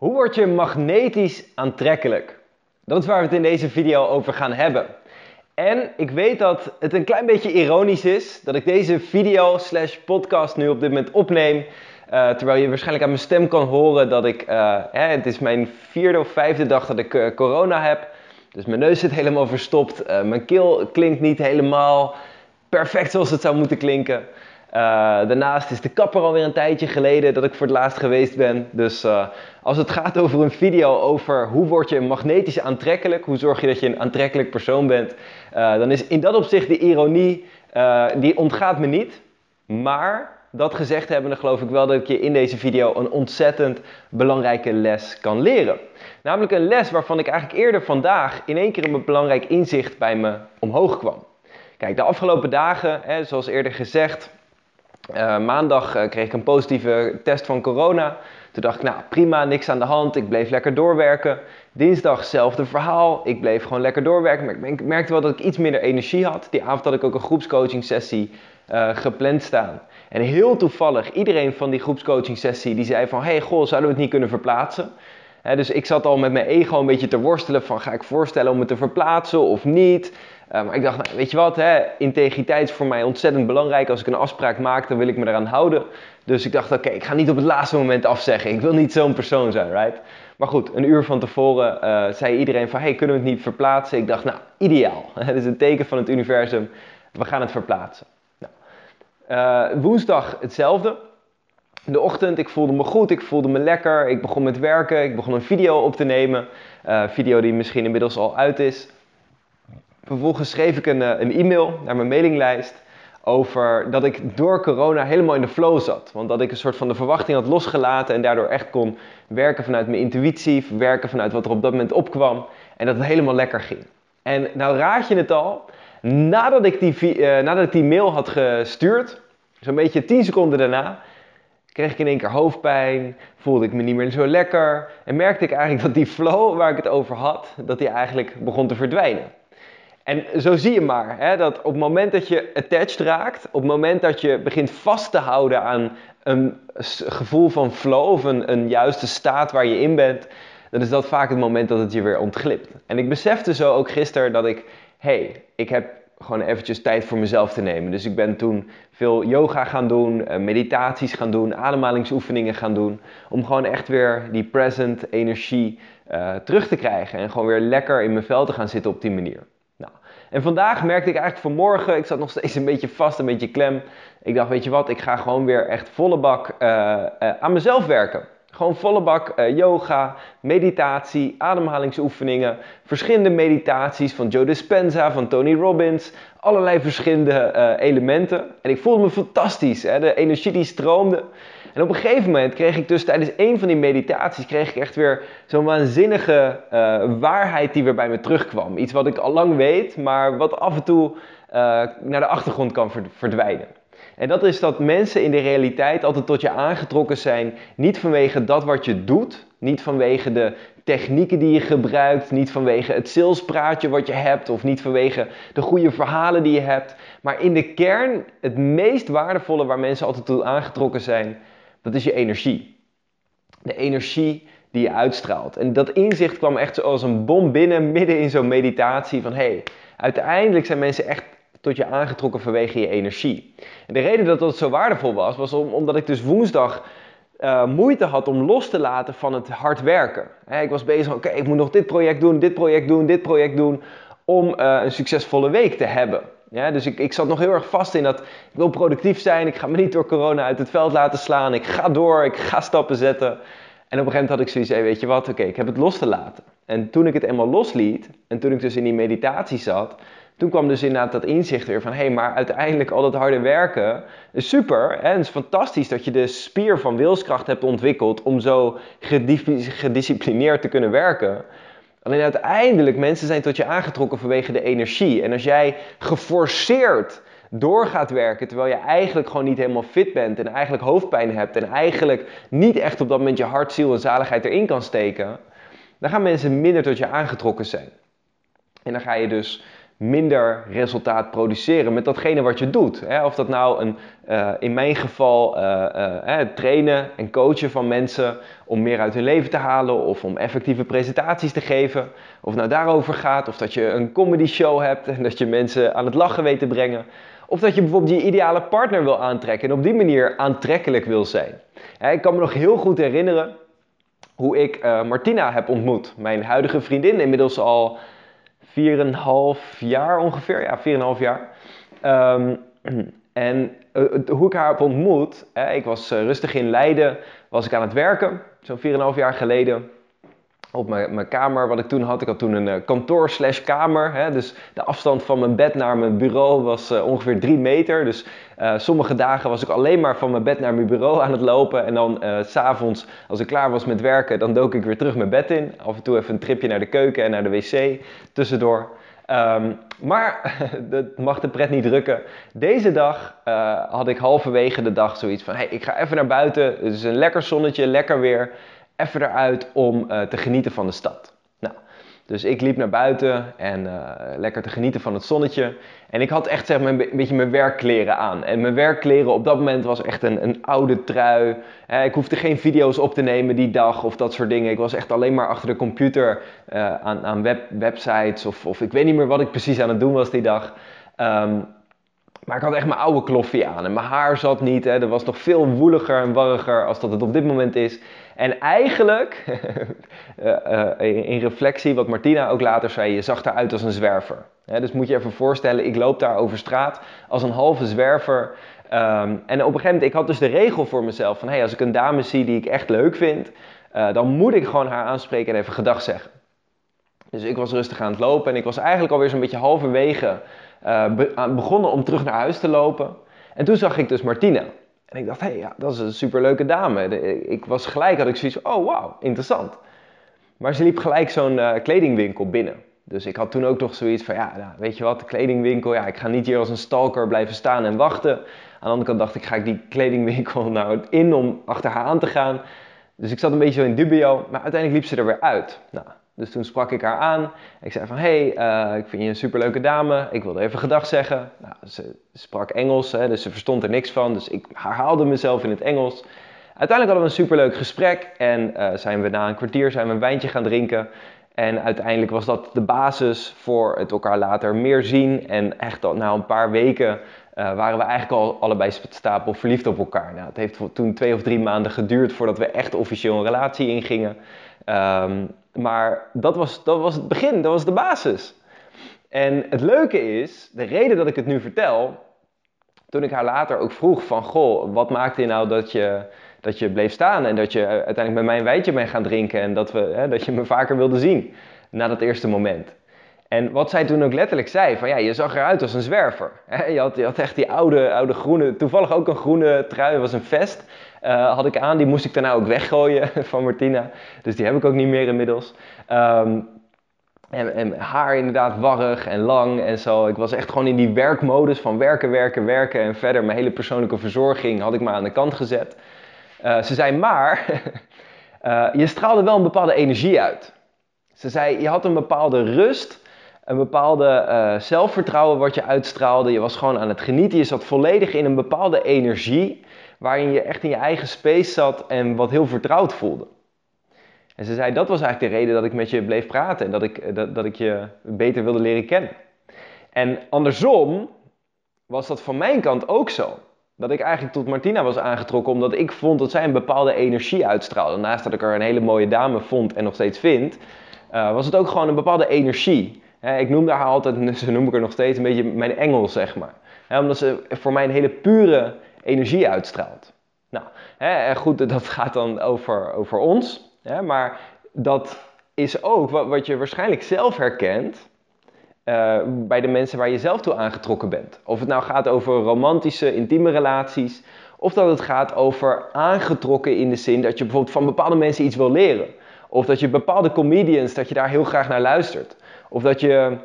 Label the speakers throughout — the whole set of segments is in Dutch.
Speaker 1: Hoe word je magnetisch aantrekkelijk? Dat is waar we het in deze video over gaan hebben. En ik weet dat het een klein beetje ironisch is dat ik deze video slash podcast nu op dit moment opneem. Uh, terwijl je waarschijnlijk aan mijn stem kan horen dat ik, uh, hè, het is mijn vierde of vijfde dag dat ik uh, corona heb. Dus mijn neus zit helemaal verstopt, mijn keel klinkt niet helemaal perfect zoals het zou moeten klinken. Uh, daarnaast is de kapper alweer een tijdje geleden dat ik voor het laatst geweest ben. Dus uh, als het gaat over een video over hoe word je magnetisch aantrekkelijk, hoe zorg je dat je een aantrekkelijk persoon bent, uh, dan is in dat opzicht de ironie, die ontgaat me niet. Maar dat gezegd hebbende geloof ik wel dat ik je in deze video een ontzettend belangrijke les kan leren. Namelijk een les waarvan ik eigenlijk eerder vandaag in één keer een belangrijk inzicht bij me omhoog kwam. Kijk, de afgelopen dagen, hè, zoals eerder gezegd, uh, maandag uh, kreeg ik een positieve test van corona. Toen dacht ik, nou prima, niks aan de hand. Ik bleef lekker doorwerken. Dinsdag hetzelfde verhaal. Ik bleef gewoon lekker doorwerken. Maar ik merkte wel dat ik iets minder energie had. Die avond had ik ook een groepscoaching sessie uh, gepland staan. En heel toevallig, iedereen van die groepscoaching sessie die zei van... Hey, goh, zouden we het niet kunnen verplaatsen? dus ik zat al met mijn ego een beetje te worstelen van... Ga ik voorstellen om het te verplaatsen of niet? Uh, maar ik dacht, nou, weet je wat, hè, integriteit is voor mij ontzettend belangrijk. Als ik een afspraak maak, dan wil ik me eraan houden. Dus ik dacht, oké, ik ga niet op het laatste moment afzeggen. Ik wil niet zo'n persoon zijn, right? Maar goed, een uur van tevoren uh, zei iedereen van, hey, kunnen we het niet verplaatsen? Ik dacht, nou, ideaal. Het is een teken van het universum. We gaan het verplaatsen. Nou, uh, woensdag hetzelfde. De ochtend, ik voelde me goed, ik voelde me lekker. Ik begon met werken, ik begon een video op te nemen. Een video die misschien inmiddels al uit is. Vervolgens schreef ik een, eh, een e-mail naar mijn mailinglijst over dat ik door corona helemaal in de flow zat. Want dat ik een soort van de verwachting had losgelaten en daardoor echt kon werken vanuit mijn intuïtie, werken vanuit wat er op dat moment opkwam en dat het helemaal lekker ging. En nou raad je het al, nadat ik die, uh, nadat ik die mail had gestuurd, zo'n beetje 10 seconden daarna, kreeg ik in één keer hoofdpijn, voelde ik me niet meer zo lekker en merkte ik eigenlijk dat die flow waar ik het over had, dat die eigenlijk begon te verdwijnen. En zo zie je maar, hè, dat op het moment dat je attached raakt, op het moment dat je begint vast te houden aan een gevoel van flow of een, juiste staat waar je in bent, dan is dat vaak het moment dat het je weer ontglipt. En ik besefte zo ook gisteren dat ik, hey, ik heb gewoon eventjes tijd voor mezelf te nemen. Dus ik ben toen veel yoga gaan doen, eh, meditaties gaan doen, ademhalingsoefeningen gaan doen. Om gewoon echt weer die present energie uh, terug te krijgen. En gewoon weer lekker in mijn vel te gaan zitten op die manier. En vandaag merkte ik eigenlijk vanmorgen, ik zat nog steeds een beetje vast, een beetje klem. Ik dacht, weet je wat, ik ga gewoon weer echt volle bak uh, uh, aan mezelf werken. Gewoon volle bak uh, yoga, meditatie, ademhalingsoefeningen, verschillende meditaties van Joe Dispenza, van Tony Robbins, allerlei verschillende elementen. En ik voelde me fantastisch, hè? de energie die stroomde. En op een gegeven moment kreeg ik dus tijdens een van die meditaties kreeg ik echt weer zo'n waanzinnige uh, waarheid die weer bij me terugkwam. Iets wat ik al lang weet, maar wat af en toe uh, naar de achtergrond kan verdwijnen. En dat is dat mensen in de realiteit altijd tot je aangetrokken zijn, niet vanwege dat wat je doet, niet vanwege de technieken die je gebruikt, niet vanwege het salespraatje wat je hebt of niet vanwege de goede verhalen die je hebt, maar in de kern het meest waardevolle waar mensen altijd toe aangetrokken zijn, dat is je energie. De energie die je uitstraalt. En dat inzicht kwam echt zoals een bom binnen, midden in zo'n meditatie van hé, hey, uiteindelijk zijn mensen echt tot je aangetrokken vanwege je energie. En de reden dat dat zo waardevol was, was omdat ik dus woensdag uh, moeite had om los te laten van het hard werken. ik was bezig, oké, ik moet nog dit project doen, dit project doen, dit project doen, om uh, een succesvolle week te hebben. Ja, dus ik, ik zat nog heel erg vast in dat ik wil productief zijn. Ik ga me niet door corona uit het veld laten slaan. Ik ga door, ik ga stappen zetten. En op een gegeven moment had ik zoiets, hey, weet je wat, oké, ik heb het los te laten. En toen ik het eenmaal losliet, en toen ik dus in die meditatie zat, toen kwam dus inderdaad dat inzicht weer van, hé, hey, maar uiteindelijk al dat harde werken is super. Hè? Het is fantastisch dat je de spier van wilskracht hebt ontwikkeld om zo gedisciplineerd te kunnen werken. Alleen uiteindelijk, mensen zijn tot je aangetrokken vanwege de energie. En als jij geforceerd door gaat werken, terwijl je eigenlijk gewoon niet helemaal fit bent en eigenlijk hoofdpijn hebt en eigenlijk niet echt op dat moment je hart, ziel en zaligheid erin kan steken, dan gaan mensen minder tot je aangetrokken zijn. En dan ga je dus minder resultaat produceren met datgene wat je doet. Of dat nou een, uh, in mijn geval uh, trainen en coachen van mensen om meer uit hun leven te halen of om effectieve presentaties te geven. Of het nou daarover gaat, of dat je een comedy show hebt en dat je mensen aan het lachen weet te brengen. Of dat je bijvoorbeeld je ideale partner wil aantrekken en op die manier aantrekkelijk wil zijn. Ik kan me nog heel goed herinneren hoe ik Martina heb ontmoet. Mijn huidige vriendin, inmiddels al 4,5 jaar ongeveer. Ja, 4,5 jaar. Um, en uh, hoe ik haar heb ontmoet, hè, ik was uh, rustig in Leiden, was ik aan het werken, zo'n 4,5 jaar geleden op mijn, mijn kamer wat ik toen had. Ik had toen een uh, kantoor slash kamer. Hè, dus de afstand van mijn bed naar mijn bureau was uh, ongeveer 3 meter. Dus uh, sommige dagen was ik alleen maar van mijn bed naar mijn bureau aan het lopen. En dan s s'avonds, als ik klaar was met werken, dan dook ik weer terug mijn bed in. Af en toe even een tripje naar de keuken en naar de wc tussendoor. Um, maar dat mag de pret niet drukken. Deze dag had ik halverwege de dag zoiets van: hey, ik ga even naar buiten. Het is een lekker zonnetje, lekker weer even eruit om uh, te genieten van de stad. Nou, dus ik liep naar buiten en uh, lekker te genieten van het zonnetje. En ik had echt zeg maar, een, beetje mijn werkkleren aan. En mijn werkkleren op dat moment was echt een, een oude trui. Eh, ik hoefde geen video's op te nemen die dag of dat soort dingen. Ik was echt alleen maar achter de computer uh, aan, aan web, websites of, of ik weet niet meer wat ik precies aan het doen was die dag. Um, maar ik had echt mijn oude kloffie aan en mijn haar zat niet. Hè. Dat was nog veel woeliger en warriger als dat het op dit moment is. En eigenlijk, uh, uh, in reflectie, wat Martina ook later zei, je zag eruit als een zwerver. Dus moet je even voorstellen, ik loop daar over straat als een halve zwerver. Um, en op een gegeven moment, ik had dus de regel voor mezelf van, hey, als ik een dame zie die ik echt leuk vind, uh, dan moet ik gewoon haar aanspreken en even gedag zeggen. Dus ik was rustig aan het lopen en ik was eigenlijk alweer zo'n beetje halverwege uh, begonnen om terug naar huis te lopen. En toen zag ik dus Martina. En ik dacht, hé, hey, ja, dat is een superleuke dame. ik was gelijk, had ik zoiets van, oh wauw, interessant. Maar ze liep gelijk zo'n uh, kledingwinkel binnen. Dus ik had toen ook nog zoiets van, ja, nou, weet je wat, de kledingwinkel, ja, ik ga niet hier als een stalker blijven staan en wachten. Aan de andere kant dacht ik, ga ik die kledingwinkel nou in om achter haar aan te gaan? Dus ik zat een beetje zo in dubio, maar uiteindelijk liep ze er weer uit. Nou, dus toen sprak ik haar aan. Ik zei van, hey, uh, ik vind je een superleuke dame. Ik wilde even gedag zeggen. Nou, ze sprak Engels, hè, dus ze verstond er niks van. Dus ik herhaalde mezelf in het Engels. Uiteindelijk hadden we een superleuk gesprek. En uh, zijn we na een kwartier zijn we een wijntje gaan drinken. En uiteindelijk was dat de basis voor het elkaar later meer zien. En echt al na een paar weken uh, waren we eigenlijk al allebei stapel verliefd op elkaar. Nou, het heeft toen twee of drie maanden geduurd voordat we echt officieel een relatie ingingen. Um, maar dat was, dat was het begin, dat was de basis. En het leuke is, de reden dat ik het nu vertel, toen ik haar later ook vroeg van, goh, wat maakte je nou dat je, dat je bleef staan en dat je uiteindelijk met mij een wijntje bent gaan drinken en dat, we, hè, dat je me vaker wilde zien na dat eerste moment. En wat zij toen ook letterlijk zei, van ja, je zag eruit als een zwerver. Je had, je had echt die oude, oude groene, toevallig ook een groene trui, was een vest. Uh, had ik aan, die moest ik daarna ook weggooien van Martina. Dus die heb ik ook niet meer inmiddels. Um, en, en, haar inderdaad warrig en lang en zo. Ik was echt gewoon in die werkmodus van werken, werken, werken. En verder mijn hele persoonlijke verzorging had ik maar aan de kant gezet. Uh, ze zei maar, uh, je straalde wel een bepaalde energie uit. Ze zei, je had een bepaalde rust een bepaalde uh, zelfvertrouwen wat je uitstraalde. Je was gewoon aan het genieten. Je zat volledig in een bepaalde energie. Waarin je echt in je eigen space zat en wat heel vertrouwd voelde. En ze zei, dat was eigenlijk de reden dat ik met je bleef praten. En dat ik, eh, dat, dat ik je beter wilde leren kennen. En andersom was dat van mijn kant ook zo. Dat ik eigenlijk tot Martina was aangetrokken omdat ik vond dat zij een bepaalde energie uitstraalde. Naast dat ik er een hele mooie dame vond en nog steeds vind, uh, was het ook gewoon een bepaalde energie ik noemde haar altijd, ze noem ik er nog steeds, een beetje mijn engel, zeg maar. omdat ze voor mij een hele pure energie uitstraalt. Nou, goed, dat gaat dan over, over ons. Maar dat is ook wat, wat je waarschijnlijk zelf herkent uh, bij de mensen waar je zelf toe aangetrokken bent. Of het nou gaat over romantische, intieme relaties. Of dat het gaat over aangetrokken in de zin dat je bijvoorbeeld van bepaalde mensen iets wil leren. Of dat je bepaalde comedians, dat je daar heel graag naar luistert. Of dat je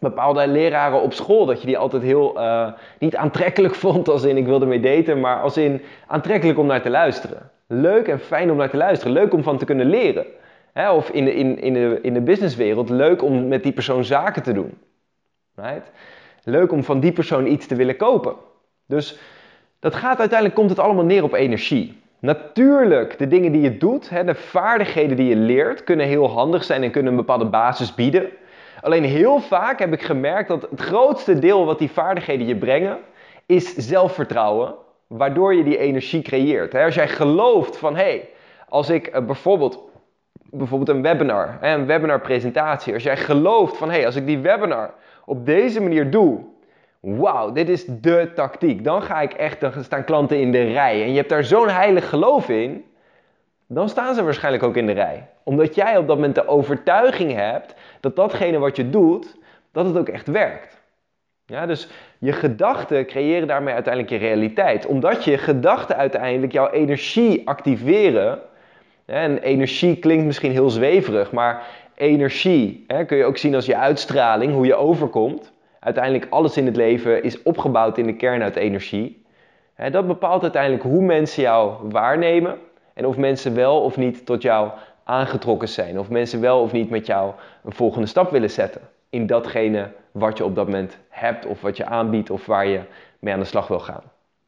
Speaker 1: bepaalde leraren op school, dat je die altijd heel, uh, niet aantrekkelijk vond als in ik wilde mee daten, maar als in aantrekkelijk om naar te luisteren. Leuk en fijn om naar te luisteren, leuk om van te kunnen leren. Hè? Of in de, in, in, de, in de businesswereld, leuk om met die persoon zaken te doen. Right? Leuk om van die persoon iets te willen kopen. Dus dat gaat uiteindelijk, komt het allemaal neer op energie. Natuurlijk, de dingen die je doet, de vaardigheden die je leert, kunnen heel handig zijn en kunnen een bepaalde basis bieden. Alleen heel vaak heb ik gemerkt dat het grootste deel wat die vaardigheden je brengen, is zelfvertrouwen, waardoor je die energie creëert. Als jij gelooft van, hé, hey, als ik eh, bijvoorbeeld, bijvoorbeeld een webinar, een webinar presentatie, als jij gelooft van, hé, hey, als ik die webinar op deze manier doe, wauw, dit is de tactiek. Dan ga ik echt, dan staan klanten in de rij. En je hebt daar zo'n heilig geloof in, dan staan ze waarschijnlijk ook in de rij. Omdat jij op dat moment de overtuiging hebt dat datgene wat je doet, dat het ook echt werkt. Ja, dus je gedachten creëren daarmee uiteindelijk je realiteit. Omdat je gedachten uiteindelijk jouw energie activeren. En energie klinkt misschien heel zweverig, maar energie hè, kun je ook zien als je uitstraling, hoe je overkomt. Uiteindelijk alles in het leven is opgebouwd in de kern uit energie. Dat bepaalt uiteindelijk hoe mensen jou waarnemen en of mensen wel of niet tot jou aangetrokken zijn. Of mensen wel of niet met jou een volgende stap willen zetten in datgene wat je op dat moment hebt of wat je aanbiedt of waar je mee aan de slag wil gaan.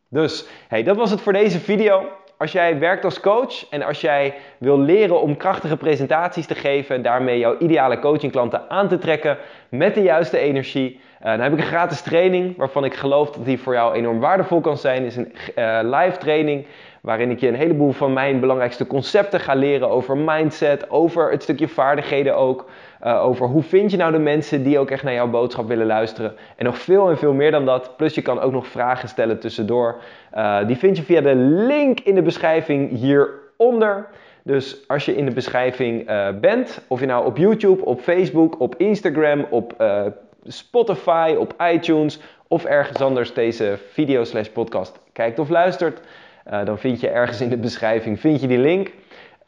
Speaker 1: Dus hey, dat was het voor deze video. Als jij werkt als coach en als jij wil leren om krachtige presentaties te geven en daarmee jouw ideale coachingklanten aan te trekken met de juiste energie, uh, dan heb ik een gratis training waarvan ik geloof dat die voor jou enorm waardevol kan zijn. Het is een uh, live training waarin ik je een heleboel van mijn belangrijkste concepten ga leren over mindset, over het stukje vaardigheden ook, uh, over hoe vind je nou de mensen die ook echt naar jouw boodschap willen luisteren. En nog veel en veel meer dan dat. Plus je kan ook nog vragen stellen tussendoor. die vind je via de link in de beschrijving hieronder. Dus als je in de beschrijving bent, of je nou op YouTube, op Facebook, op Instagram, op Spotify, op iTunes of ergens anders deze video slash podcast kijkt of luistert, uh, dan vind je ergens in de beschrijving vind je die link.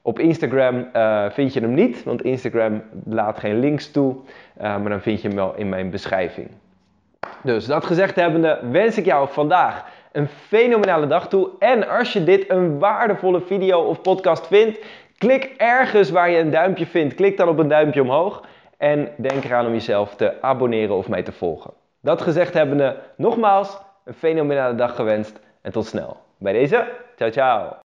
Speaker 1: Op Instagram uh, vind je hem niet, want Instagram laat geen links toe, uh, maar dan vind je hem wel in mijn beschrijving. Dus dat gezegd hebbende wens ik jou vandaag een fenomenale dag toe. En als je dit een waardevolle video of podcast vindt, klik ergens waar je een duimpje vindt. Klik dan op een duimpje omhoog. En denk eraan om jezelf te abonneren of mij te volgen. Dat gezegd hebbende, nogmaals een fenomenale dag gewenst en tot snel. Bij deze, ciao ciao!